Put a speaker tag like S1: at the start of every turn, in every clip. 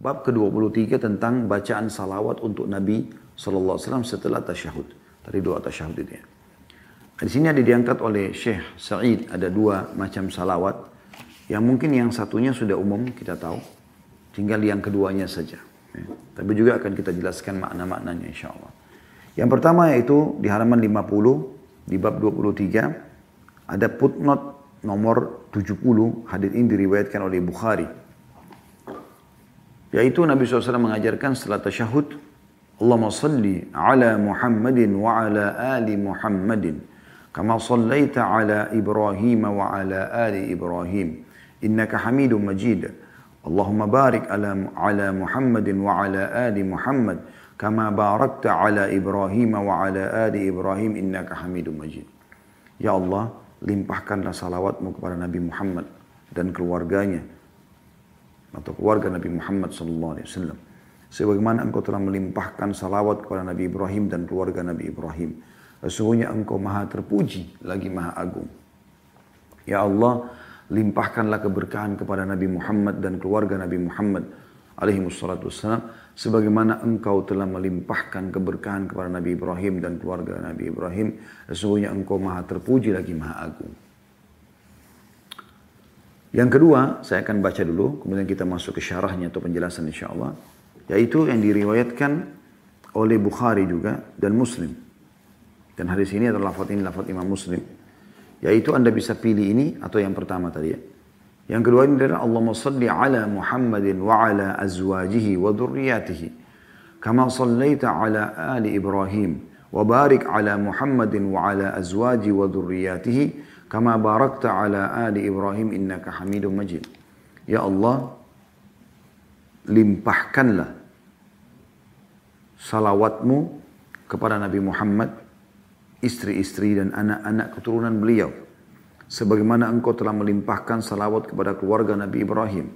S1: Bab ke-23 tentang bacaan salawat untuk Nabi Sallallahu Alaihi Wasallam setelah tasyahud. Tadi doa tasyahud itu ya. Di sini ada diangkat oleh Syekh Sa'id ada dua macam salawat. Yang mungkin yang satunya sudah umum kita tahu. Tinggal yang keduanya saja. Ya. Tapi juga akan kita jelaskan makna-maknanya insya Allah. Yang pertama yaitu di halaman 50 di bab 23 ada footnote nomor 70 hadis ini diriwayatkan oleh Bukhari yaitu Nabi SAW mengajarkan setelah tasyahud, Allahumma salli ala Muhammadin wa ala ali Muhammadin. Kama sallaita ala Ibrahim wa ala ali Ibrahim. Innaka hamidun majid. Allahumma barik ala, ala Muhammadin wa ala ali Muhammad. Kama barakta ala Ibrahim wa ala ali Ibrahim. Innaka hamidun majid. Ya Allah, limpahkanlah salawatmu kepada Nabi Muhammad dan keluarganya atau keluarga Nabi Muhammad SAW. Sebagaimana engkau telah melimpahkan salawat kepada Nabi Ibrahim dan keluarga Nabi Ibrahim. Sesungguhnya engkau maha terpuji lagi maha agung. Ya Allah, limpahkanlah keberkahan kepada Nabi Muhammad dan keluarga Nabi Muhammad alaihi wassalatu wassalam. Sebagaimana engkau telah melimpahkan keberkahan kepada Nabi Ibrahim dan keluarga Nabi Ibrahim. Sesungguhnya engkau maha terpuji lagi maha agung. Yang kedua, saya akan baca dulu, kemudian kita masuk ke syarahnya atau penjelasan insya Allah. Yaitu yang diriwayatkan oleh Bukhari juga dan Muslim. Dan hadis ini adalah lafaz ini lafaz Imam Muslim. Yaitu Anda bisa pilih ini atau yang pertama tadi ya. Yang kedua ini adalah Allahumma salli ala Muhammadin wa ala azwajihi wa dhurriyatihi. Kama sallaita ala ali Ibrahim. Wa barik ala Muhammadin wa ala azwaji wa dhurriyatihi kama barakta ala ali Ibrahim innaka Hamidum Majid. Ya Allah, limpahkanlah salawatmu kepada Nabi Muhammad, istri-istri dan anak-anak keturunan beliau. Sebagaimana engkau telah melimpahkan salawat kepada keluarga Nabi Ibrahim.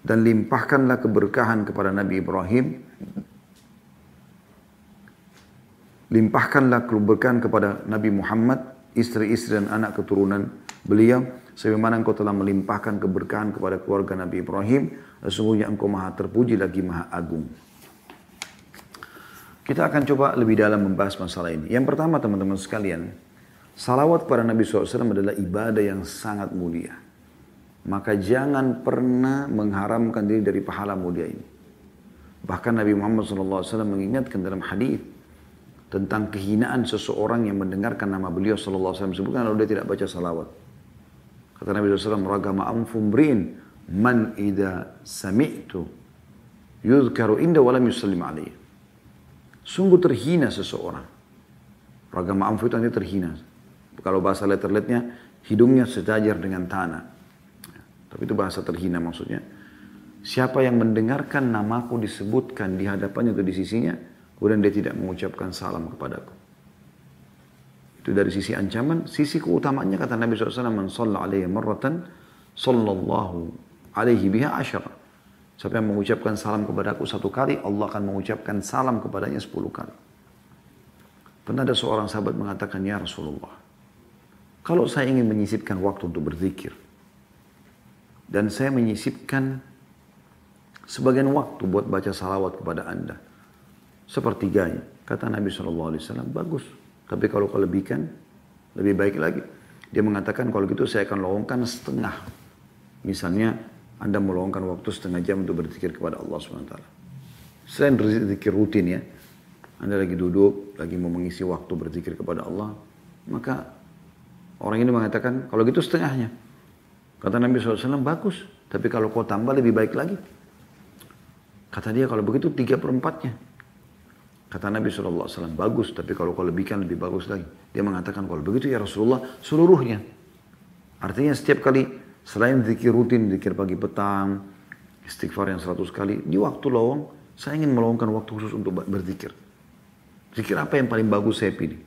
S1: Dan limpahkanlah keberkahan kepada Nabi Ibrahim. Limpahkanlah keberkahan kepada Nabi Muhammad istri-istri dan anak keturunan beliau sebagaimana engkau telah melimpahkan keberkahan kepada keluarga Nabi Ibrahim sesungguhnya engkau maha terpuji lagi maha agung. Kita akan coba lebih dalam membahas masalah ini. Yang pertama teman-teman sekalian salawat kepada Nabi SAW adalah ibadah yang sangat mulia. Maka jangan pernah mengharamkan diri dari pahala mulia ini. Bahkan Nabi Muhammad SAW mengingatkan dalam hadis tentang kehinaan seseorang yang mendengarkan nama beliau sallallahu alaihi wasallam sebutkan lalu dia tidak baca salawat. Kata Nabi SAW, ragama amfum brin man ida sami'tu yudhkaru inda walam yusallim alaihi. Sungguh terhina seseorang. Ragama amfu itu nanti terhina. Kalau bahasa letterletnya, hidungnya sejajar dengan tanah. Tapi itu bahasa terhina maksudnya. Siapa yang mendengarkan namaku disebutkan di hadapannya atau di sisinya, Kemudian dia tidak mengucapkan salam kepadaku. Itu dari sisi ancaman. Sisi keutamaannya kata Nabi SAW, Man salla alaihi marratan, sallallahu alaihi biha asyara. Siapa yang mengucapkan salam kepadaku satu kali, Allah akan mengucapkan salam kepadanya sepuluh kali. Pernah ada seorang sahabat mengatakan, Ya Rasulullah, kalau saya ingin menyisipkan waktu untuk berzikir, dan saya menyisipkan sebagian waktu buat baca salawat kepada anda, sepertiganya. Kata Nabi SAW, bagus. Tapi kalau kelebihkan, lebih baik lagi. Dia mengatakan kalau gitu saya akan lowongkan setengah. Misalnya Anda meluangkan waktu setengah jam untuk berzikir kepada Allah SWT. Selain berzikir rutin ya, Anda lagi duduk, lagi mau mengisi waktu berzikir kepada Allah, maka orang ini mengatakan kalau gitu setengahnya. Kata Nabi SAW, bagus. Tapi kalau kau tambah lebih baik lagi. Kata dia kalau begitu tiga perempatnya. Kata Nabi SAW, bagus, tapi kalau kau lebihkan lebih bagus lagi. Dia mengatakan, kalau begitu ya Rasulullah, seluruhnya. Artinya setiap kali, selain zikir rutin, zikir pagi petang, istighfar yang seratus kali, di waktu lowong, saya ingin meluangkan waktu khusus untuk berzikir. Zikir apa yang paling bagus saya pilih?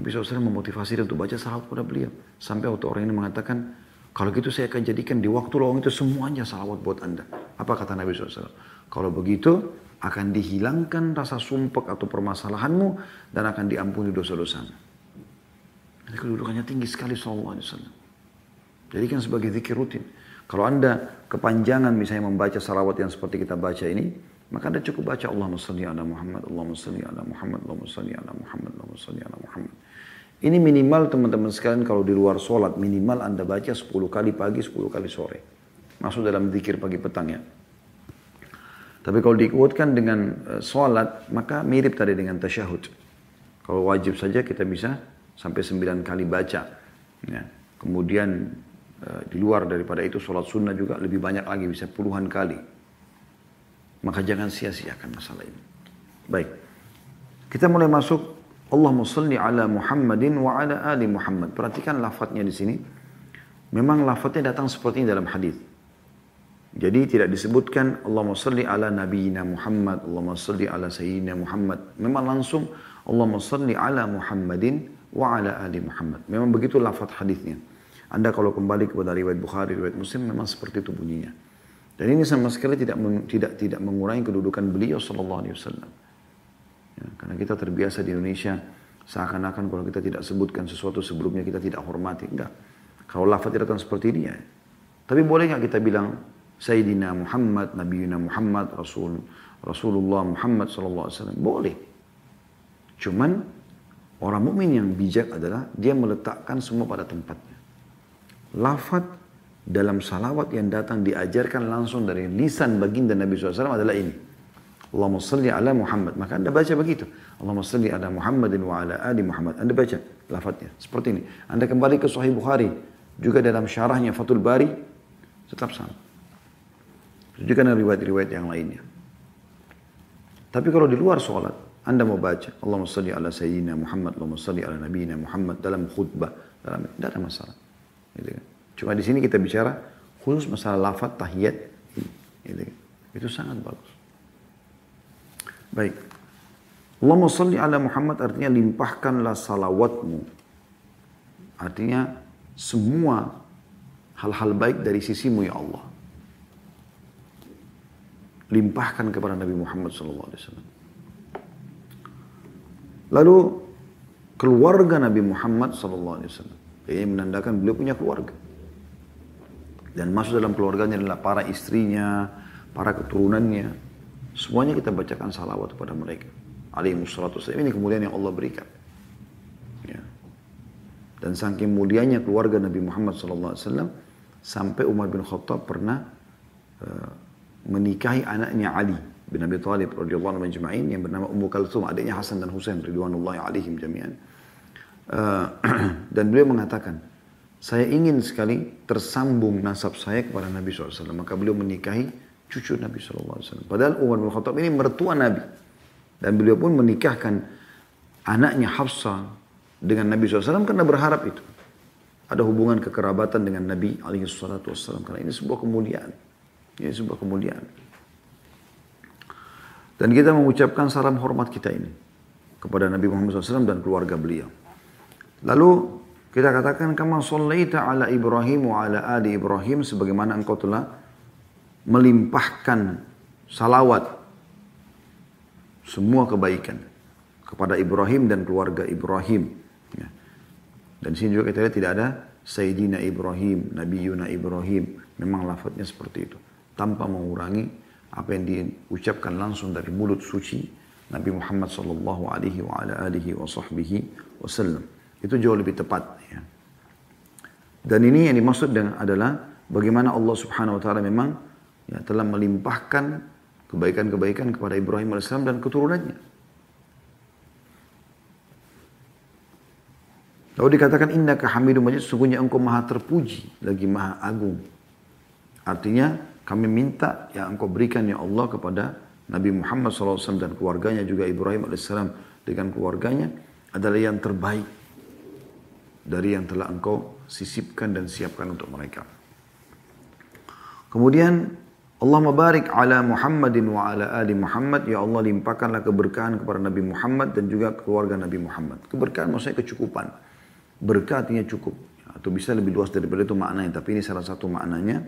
S1: Nabi SAW memotivasi dia untuk baca salawat kepada beliau. Sampai waktu orang ini mengatakan, kalau gitu saya akan jadikan di waktu lowong itu semuanya salawat buat anda. Apa kata Nabi SAW? Kalau begitu, akan dihilangkan rasa sumpek atau permasalahanmu dan akan diampuni dosa-dosamu. Jadi kedudukannya tinggi sekali sallallahu alaihi wasallam. Jadikan sebagai zikir rutin. Kalau anda kepanjangan misalnya membaca salawat yang seperti kita baca ini, maka anda cukup baca Allahumma salli ala Muhammad, Allahumma salli ala Muhammad, Allahumma salli ala Muhammad, Allahumma salli ala Muhammad. Ini minimal teman-teman sekalian kalau di luar sholat, minimal anda baca 10 kali pagi, 10 kali sore. Masuk dalam zikir pagi petang ya. Tapi kalau dikuatkan dengan uh, sholat, maka mirip tadi dengan tasyahud. Kalau wajib saja kita bisa sampai 9 kali baca. Ya. Kemudian Eh, di luar daripada itu sholat sunnah juga lebih banyak lagi bisa puluhan kali. Maka jangan sia-siakan masalah ini. Baik. Kita mulai masuk Allahumma salli ala Muhammadin wa ala ali Muhammad. Perhatikan lafadznya di sini. Memang lafadznya datang seperti ini dalam hadis. Jadi tidak disebutkan Allahumma salli ala nabiyina Muhammad, Allahumma salli ala sayyidina Muhammad. Memang langsung Allahumma salli ala Muhammadin wa ala ali Muhammad. Memang begitu lafadz hadisnya. Anda kalau kembali kepada riwayat Bukhari, riwayat Muslim memang seperti itu bunyinya. Dan ini sama sekali tidak tidak tidak mengurangi kedudukan beliau Shallallahu Alaihi Wasallam. Ya, karena kita terbiasa di Indonesia seakan-akan kalau kita tidak sebutkan sesuatu sebelumnya kita tidak hormati. Enggak. Kalau lafaz datang seperti ini ya. Tapi boleh nggak kita bilang Sayyidina Muhammad, Nabi Muhammad, Rasul Rasulullah Muhammad Sallallahu Alaihi Wasallam? Boleh. Cuman orang mukmin yang bijak adalah dia meletakkan semua pada tempatnya lafad dalam salawat yang datang diajarkan langsung dari lisan baginda Nabi SAW adalah ini. Allahumma salli ala Muhammad. Maka anda baca begitu. Allahumma salli ala Muhammadin wa ala ali Muhammad. Anda baca lafadnya. Seperti ini. Anda kembali ke Sahih Bukhari. Juga dalam syarahnya Fathul Bari. Tetap sama. Juga dengan riwayat-riwayat yang lainnya. Tapi kalau di luar sholat, anda mau baca Allahumma salli ala Sayyidina Muhammad, Allahumma salli ala Nabi Muhammad dalam khutbah, dalam tidak ada masalah. Gitu kan. Cuma di sini kita bicara khusus masalah lafaz tahiyat Gitu kan. Itu sangat bagus. Baik. Allahumma salli ala Muhammad artinya limpahkanlah salawatmu. Artinya semua hal-hal baik dari sisimu ya Allah. Limpahkan kepada Nabi Muhammad SAW. Lalu keluarga Nabi Muhammad SAW. Ini menandakan beliau punya keluarga. Dan masuk dalam keluarganya adalah para istrinya, para keturunannya. Semuanya kita bacakan salawat kepada mereka. Alaihissalatu Ini kemuliaan yang Allah berikan. Ya. Dan saking mulianya keluarga Nabi Muhammad SAW sampai Umar bin Khattab pernah uh, menikahi anaknya Ali bin Abi Thalib radhiyallahu anhu yang bernama Ummu Kalthum, adiknya Hasan dan Husain radhiyallahu alaihim jami'an. Eh, dan beliau mengatakan, saya ingin sekali tersambung nasab saya kepada Nabi SAW. Maka beliau menikahi cucu Nabi SAW. Padahal Umar bin Khattab ini mertua Nabi. Dan beliau pun menikahkan anaknya Hafsah dengan Nabi SAW karena berharap itu. Ada hubungan kekerabatan dengan Nabi SAW. Karena ini sebuah kemuliaan. Ini sebuah kemuliaan. Dan kita mengucapkan salam hormat kita ini kepada Nabi Muhammad SAW dan keluarga beliau. Lalu kita katakan kama sallaita ala Ibrahim wa ala ali Ibrahim sebagaimana engkau telah melimpahkan salawat semua kebaikan kepada Ibrahim dan keluarga Ibrahim. Ya. Dan sini juga kita lihat tidak ada Sayyidina Ibrahim, Nabi Yuna Ibrahim. Memang lafadznya seperti itu. Tanpa mengurangi apa yang diucapkan langsung dari mulut suci Nabi Muhammad sallallahu alaihi wasallam. Itu jauh lebih tepat. Ya. Dan ini yang dimaksud dengan adalah bagaimana Allah Subhanahu Wa Taala memang ya, telah melimpahkan kebaikan-kebaikan kepada Ibrahim AS dan keturunannya. Lalu dikatakan inna hamidum majid sungguhnya engkau maha terpuji lagi maha agung. Artinya kami minta yang engkau berikan ya Allah kepada Nabi Muhammad SAW dan keluarganya juga Ibrahim AS dengan keluarganya adalah yang terbaik dari yang telah engkau sisipkan dan siapkan untuk mereka. Kemudian Allah mabarik ala Muhammadin wa ala ali Muhammad. Ya Allah limpahkanlah keberkahan kepada Nabi Muhammad dan juga keluarga Nabi Muhammad. Keberkahan maksudnya kecukupan. Berkah artinya cukup. Atau bisa lebih luas daripada itu maknanya. Tapi ini salah satu maknanya.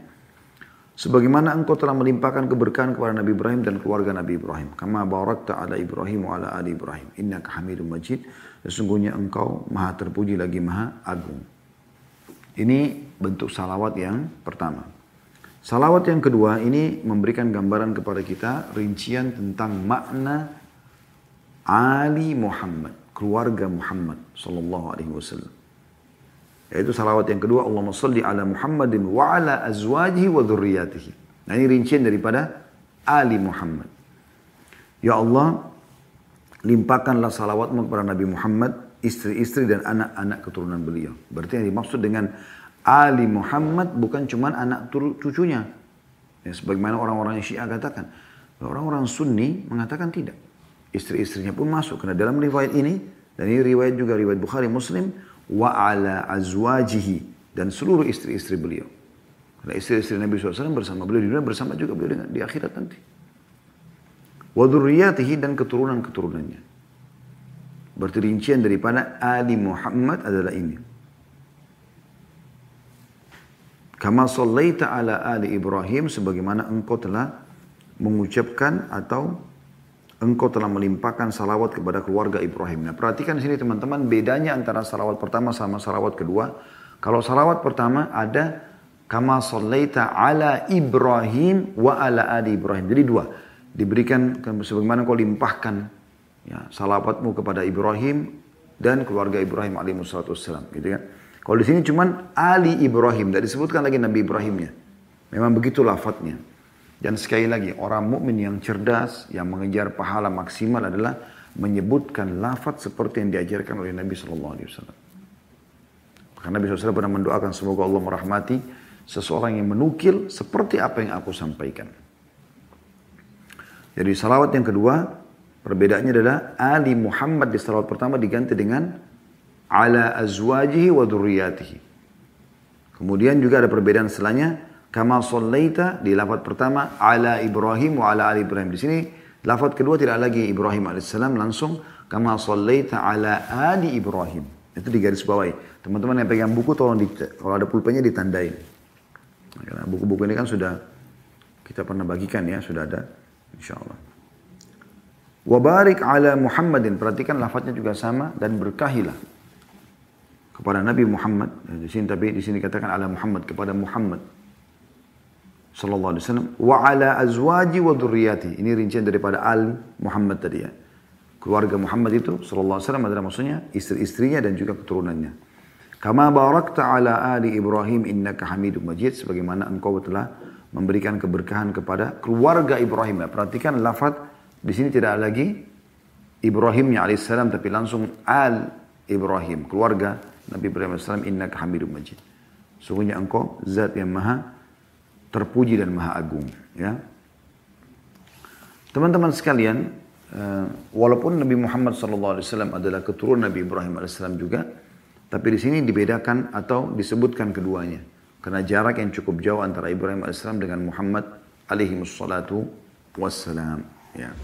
S1: Sebagaimana engkau telah melimpahkan keberkahan kepada Nabi Ibrahim dan keluarga Nabi Ibrahim. Kama barakta ala Ibrahim wa ala ali Ibrahim. Innaka hamidun majid. Sesungguhnya engkau maha terpuji lagi maha agung. Ini bentuk salawat yang pertama. Salawat yang kedua ini memberikan gambaran kepada kita rincian tentang makna Ali Muhammad, keluarga Muhammad sallallahu alaihi wasallam. Yaitu salawat yang kedua Allahumma salli ala Muhammadin wa ala azwajihi wa dhurriyyatihi. Nah ini rincian daripada Ali Muhammad. Ya Allah, limpahkanlah salawatmu kepada Nabi Muhammad, istri-istri dan anak-anak keturunan beliau. Berarti yang dimaksud dengan Ali Muhammad bukan cuma anak cucunya. Ya, sebagaimana orang-orang Syiah katakan. Orang-orang Sunni mengatakan tidak. Istri-istrinya pun masuk. Karena dalam riwayat ini, dan ini riwayat juga riwayat Bukhari Muslim, wa ala azwajihi dan seluruh istri-istri beliau. Karena istri-istri Nabi SAW bersama beliau di dunia bersama juga beliau dengan, di akhirat nanti. Wa dan keturunan-keturunannya. Berarti rincian daripada Ali Muhammad adalah ini. Kama sallaita ala ali Ibrahim sebagaimana engkau telah mengucapkan atau engkau telah melimpahkan salawat kepada keluarga Ibrahim. Nah perhatikan sini teman-teman bedanya antara salawat pertama sama salawat kedua. Kalau salawat pertama ada kama sallaita ala Ibrahim wa ala ali Ibrahim. Jadi dua. Diberikan sebagaimana engkau limpahkan ya, salawatmu kepada Ibrahim dan keluarga Ibrahim alaihi. Gitu kan. Kalau di sini cuman Ali Ibrahim, tidak disebutkan lagi Nabi Ibrahimnya. Memang begitu lafadznya. Dan sekali lagi, orang mukmin yang cerdas, yang mengejar pahala maksimal adalah menyebutkan lafadz seperti yang diajarkan oleh Nabi Shallallahu Alaihi Wasallam. Karena Nabi SAW pernah mendoakan semoga Allah merahmati seseorang yang menukil seperti apa yang aku sampaikan. Jadi salawat yang kedua, perbedaannya adalah Ali Muhammad di salawat pertama diganti dengan ala azwajihi wa dhurriyatihi. Kemudian juga ada perbedaan setelahnya kama sallaita di lafaz pertama ala Ibrahim wa ala ali Ibrahim. Di sini lafaz kedua tidak lagi Ibrahim alaihissalam langsung kama sallaita ala ali Ibrahim. Itu di garis bawahi. Teman-teman yang pegang buku tolong di, kalau ada pulpennya ditandain. Karena buku-buku ini kan sudah kita pernah bagikan ya, sudah ada insyaallah. Wabarik ala Muhammadin. Perhatikan lafadznya juga sama dan berkahilah kepada Nabi Muhammad. Di sini tapi di sini katakan ala Muhammad kepada Muhammad sallallahu alaihi wasallam wa ala azwaji wa dzurriyyati. Ini rincian daripada al Muhammad tadi ya. Keluarga Muhammad itu sallallahu alaihi wasallam adalah maksudnya istri-istrinya dan juga keturunannya. Kama barakta ala ali Ibrahim innaka Hamidum Majid sebagaimana engkau telah memberikan keberkahan kepada keluarga Ibrahim. Ya, perhatikan lafaz di sini tidak lagi Ibrahimnya alaihissalam tapi langsung al Ibrahim, keluarga Nabi Ibrahim AS, inna hamidum majid. Sungguhnya engkau zat yang maha terpuji dan maha agung. Ya. Teman-teman sekalian, uh, walaupun Nabi Muhammad SAW adalah keturunan Nabi Ibrahim AS juga, tapi di sini dibedakan atau disebutkan keduanya. Karena jarak yang cukup jauh antara Ibrahim AS dengan Muhammad alaihi wassalam. Ya.